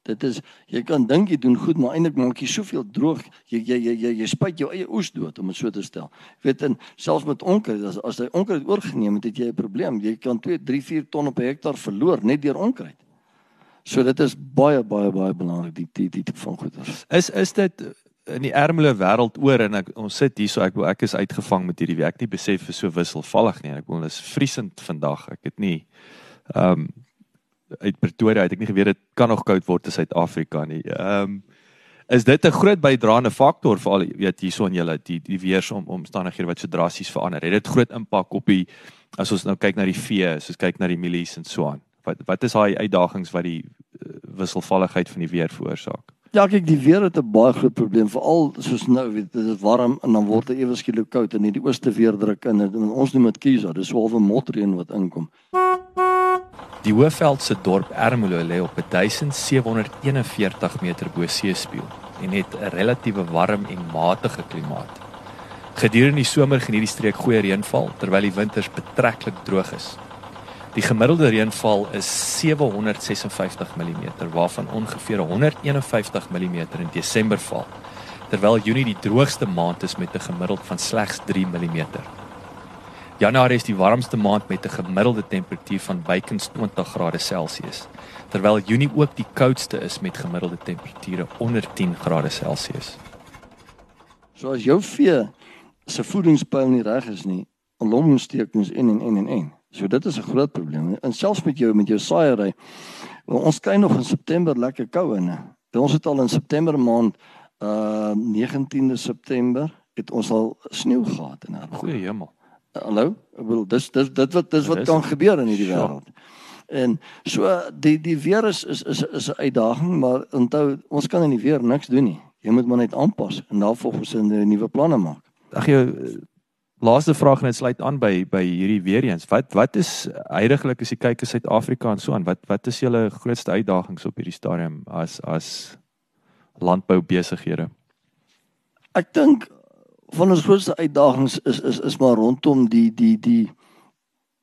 Dit is jy kan dink jy doen goed, maar eintlik maak jy soveel droog. Jy jy jy jy, jy spuit jou eie oes dood om dit so te stel. Jy weet en selfs met onkruid as as jy onkruid oorgeneem het, het jy 'n probleem. Jy kan 2, 3, 4 ton op 'n hektaar verloor net deur onkruid. So dit is baie baie baie belangrik die die die tipe van goeders. Is is dit in die ermele wêreld oor en ek ons sit hier so ek ek is uitgevang met hierdie werk nie besef vir so wisselvallig nie. Ek wil dis vriesend vandag. Ek het nie ehm um, uit Pretoria het ek nie geweet dit kan nog koud word in Suid-Afrika nie. Ehm um, is dit 'n groot bydraende faktor vir al weet hierso in julle die die weeromstandighede wat so drasties verander. Het dit groot impak op die as ons nou kyk na die vee, as ons kyk na die mielies en so aan. Wat wat is daai uitdagings wat die uh, wisselvalligheid van die weer veroorsaak? Ja, kyk, die weer het 'n baie groot probleem veral soos nou, weet dit is warm en dan word dit ewe skielik koud en hierdie ooste weer druk in en ons noem dit kiesa, dis swaalwe motreën wat inkom. Die Hoëveld se dorp Ermelo lê op 1741 meter bo seespieël en het 'n relatiewe warm en matige klimaat. Gedurende die somer geniet die streek goeie reënval terwyl die winters betreklik droog is. Die gemiddelde reënval is 756 mm waarvan ongeveer 151 mm in Desember val, terwyl Junie die droogste maand is met 'n gemiddeld van slegs 3 mm. Januarie is die warmste maand met 'n gemiddelde temperatuur van bykans 20 grade Celsius, terwyl Junie ook die koudste is met gemiddelde temperature onder 10 grade Celsius. So as jou vee se voedingspyl nie reg is nie, longontstekings en en en en en. So dit is 'n groot probleem. En selfs met jou met jou saaiery. Ons kry nog in September lekker koue in. Ons het al in September maand uh 19de September het ons al sneeu gehad in Herbo. Goeie hemel. Hallo, ek bedoel dis dis dit wat dis wat kan gebeur in hierdie wêreld. En so die die weer is is is is 'n uitdaging, maar onthou ons kan in die weer niks doen nie. Jy moet maar net aanpas en daarvolgens 'n nuwe planne maak. Ag jy laaste vraag net sluit aan by by hierdie weer eens. Wat wat is heidaglik as jy kyk in Suid-Afrika en so aan, wat wat is julle grootste uitdagings op hierdie stadium as as landbou besighede? Ek dink van ons grootste uitdagings is is is maar rondom die die die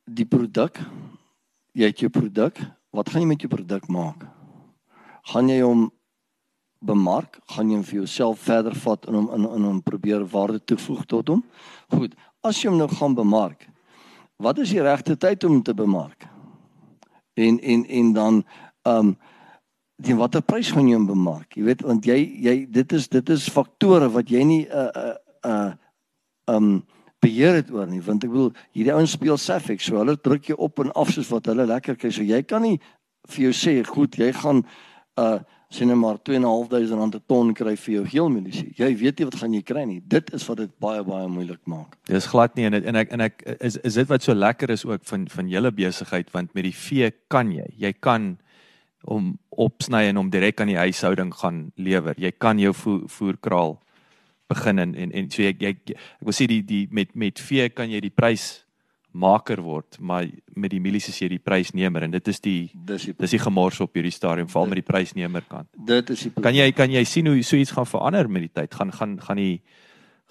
die produk. Jy het jou produk. Wat gaan jy met jou produk maak? Gaan jy hom bemark? Gaan jy hom vir jouself verder vat en hom in in hom probeer waarde toevoeg tot hom? Goed. As jy hom nou gaan bemark, wat is die regte tyd om te bemark? En en en dan ehm um, die watter prys gaan jy hom bemark? Jy weet want jy jy dit is dit is faktore wat jy nie 'n uh, eh, 'n uh, eh, uh um beheer het oor nie want ek bedoel hierdie ouens speel safe so hulle druk jou op en af soos wat hulle lekker kry so jy kan nie vir jou sê goed jy gaan uh sien net maar 2.500 rand 'n ton kry vir jou geel milisie jy weet nie wat gaan jy kry nie. Dit is wat dit baie baie moeilik maak. Dis glad nie en het, en ek en ek is is dit wat so lekker is ook van van julle besigheid? Want met die vee kan jy. Jy kan om opsny en om direk aan die huishouding gaan lewer. Jy kan jou voer, voerkraal begin en en, en so ek ek ek wil sê die die met met vee kan jy die prys maker word maar met die milies is jy die prysnemer en dit is die dis die, dis die gemors op hierdie stadium val met die prysnemer kant. dit is die kan jy kan jy sien hoe so iets gaan verander met die tyd? Gaan gaan gaan die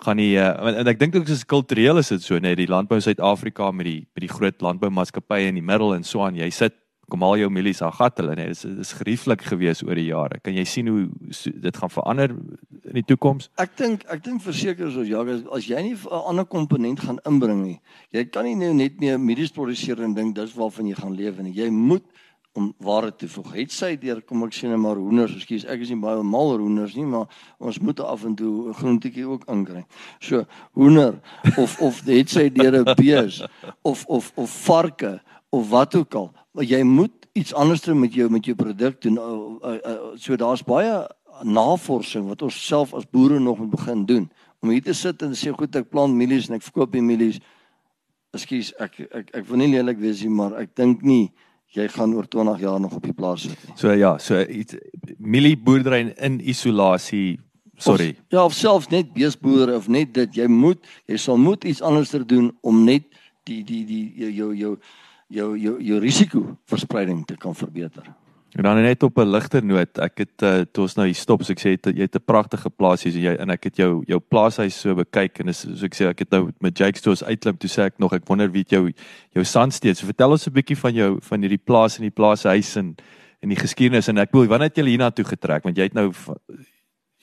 gaan die uh, en ek dink ook dis kultureel is dit so net die landbou Suid-Afrika met die met die groot landboumaatskappye in die middel en so aan. Jy sit kom al jou milies al gat hulle net dis is gerieflik gewees oor die jare. Kan jy sien hoe so, dit gaan verander in die toekoms? Ek dink ek dink verseker so ja as jy nie 'n ander komponent gaan inbring nie jy kan nie nou net meer milies produseer en dink dis waarvan jy gaan lewe nie. Jy moet om ware te voeg. Het sy deur kom ek sien net maar hoenders ekskuus ek is nie baie mal oor hoenders nie maar ons moet af en toe 'n groentjie ook inkry. So hoender of of het sy deur 'n bees of of of varke of wat ook al maar jy moet iets anders doen met jou met jou produk doen. Uh, uh, uh, so daar's baie navorsing wat ons self as boere nog moet begin doen. Om hier te sit en sê goed ek plant mielies en ek verkoop die mielies Ekskuus, ek ek ek wil nie lelik wees nie, maar ek dink nie jy gaan oor 20 jaar nog op die plaas sit nie. So ja, so iets mielieboerdery in isolasie. Sorry. Of, ja, of selfs net beesboere of net dit jy moet jy sal moet iets anderster doen om net die die die jou jou jou jou jou, jou risiko verspreiding te kan verbeter. En dan net op 'n ligter noot, ek het uh, toe ons nou hier stop, so ek sê jy het 'n pragtige plaas hier en jy en ek het jou jou plaashuis so bekyk en so ek sê ek het nou met Jake Stoos uitklim toe sê ek nog ek wonder wie jou jou sandsteeds. So vertel ons 'n bietjie van jou van hierdie plaas en die plaashuis en en die geskiedenis en ek wil wanneer het jy hiernatoe getrek want jy het nou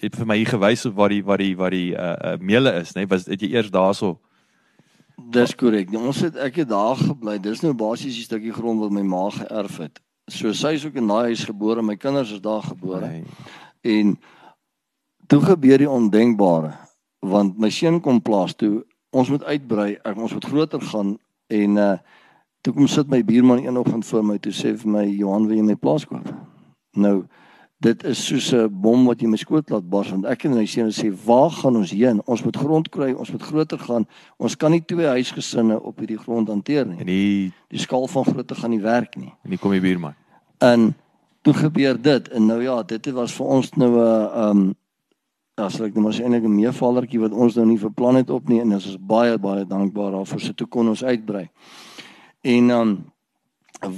jy het vir my hier gewys op waar die waar die waar die uh, uh meele is, né? Nee? Was het jy eers daarso Dis korrek. Ons het ek het daar gebly. Dis nou basies 'n stukkie grond wat my ma geërf het so sy is ook in daai huis gebore, my kinders is daar gebore. Nee. En toe gebeur die ondenkbare want my seun kom plaas toe ons moet uitbrei, ek ons moet groter gaan en uh toe kom sit my buurman eenoggend voor my toe sê vir my Johan wil jy my plaas koop? Nou dit is soos 'n bom wat jy my skoot laat bars want ek en my seun sê waar gaan ons heen? Ons moet grond kry, ons moet groter gaan. Ons kan nie twee huisgesinne op hierdie grond hanteer nie. En die die skaal van grootte gaan nie werk nie. En hier kom die buurman. En toe gebeur dit en nou ja, dit was vir ons nou 'n um as ek net maar sê eintlik 'n meevallertjie wat ons nou nie beplan het op nie en ons is baie baie dankbaar daarvoor se toe kon ons uitbrei. En um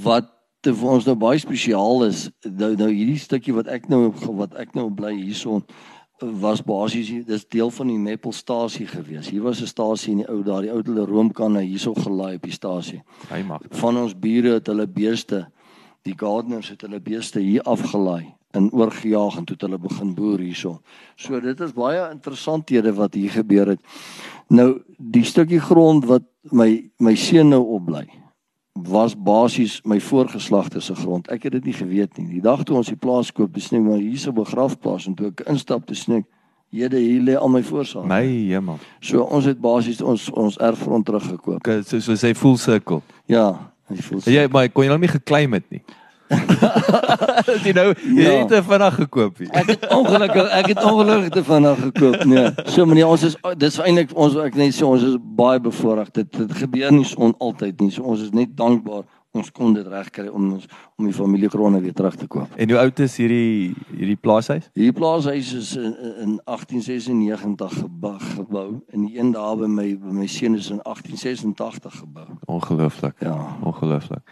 wat vir ons nou baie spesiaal is, nou nou hierdie stukkie wat ek nou wat ek nou bly hierson was basies dis deel van die Meppelstasie gewees. Hier was 'n stasie in die ou daai ou hulle roomkanne hierso gelaai op die stasie. Hy mag. Van ons bure het hulle beeste die gardeners het hulle beeste hier afgelaai en oorgejaag en toe het hulle begin boer hierso. So dit is baie interessanthede wat hier gebeur het. Nou die stukkie grond wat my my seun nou opbly was basies my voorgeslagte se grond. Ek het dit nie geweet nie. Die dag toe ons die plaas koop, besny maar hierso begrafplaas en toe ek instap te snik, jede hier lê al my voorsaak. My hemel. So ons het basies ons ons erfgrond teruggekoop. Okay, so so sê full circle. Ja, Hy voel. Jy maar kon jy nou nie geklaim het nie. (laughs) jy nou jy ja. het te vinnig gekoop hier. Ek het ongelukkig ek het ongelukkig te vinnig gekoop. Nee. So meneer ons is dis eintlik ons ek net sê ons is baie bevoorreg. Dit dit gebeur nie so altyd nie. So ons is net dankbaar ons kon dit regkry om ons om die familiegronde weer terug te koop. En hoe oud is hierdie hierdie plaashuis? Hierdie plaashuis is in, in 1896 gebou, gebou en die een daar by my by my seun is in 1886 gebou. Ongelooflik. Ja, ongelooflik.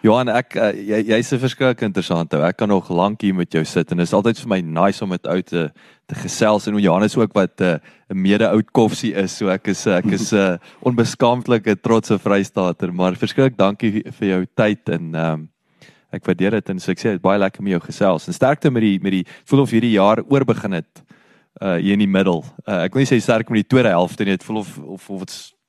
Johan, ek uh, jy jy's 'n verskriklik interessant ou. Ek kan nog lank hier met jou sit en dit is altyd vir my nice om met ou te te gesels en Johannes ook wat eh, 'n uh, mede oud koffie is. So ek is ek is (laughs) 'n uh, onbeskaamdelike trotse Vrystater, maar verskriklik dankie vir jou tyd en ehm um, ek waardeer dit en so sê dit baie lekker met jou gesels. En sterkte met die met die voel of hierdie jaar oor begin het uh hier in die middel. Uh, ek wil nie sê sterk met die tweede helfte nie, dit voel of of of dit's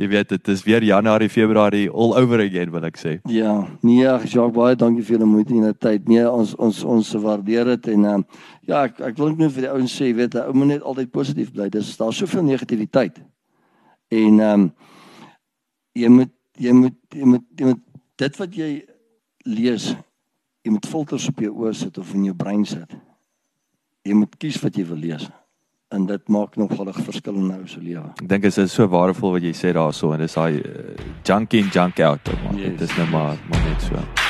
jy weet dit is weer Januarie, Februarie all over again wat ek sê. Ja, nee, Jacques baie dankie vir julle moeite en tyd. Nee, ons ons ons waardeer dit en um, ja, ek ek wil net vir die ouens sê, weet jy, ou moet net altyd positief bly. Dis daar soveel negativiteit. En ehm um, jy moet jy moet jy moet jy moet dit wat jy lees, jy moet filters op jou oë sit of in jou brein sit. Jy moet kies wat jy wil lees en dit maak nogal 'n verskil in nou se lewe. Ek dink dit is so waardevol wat jy sê daarso en dis daai uh, junk in junk out. Yes, dit is net maar maar net so.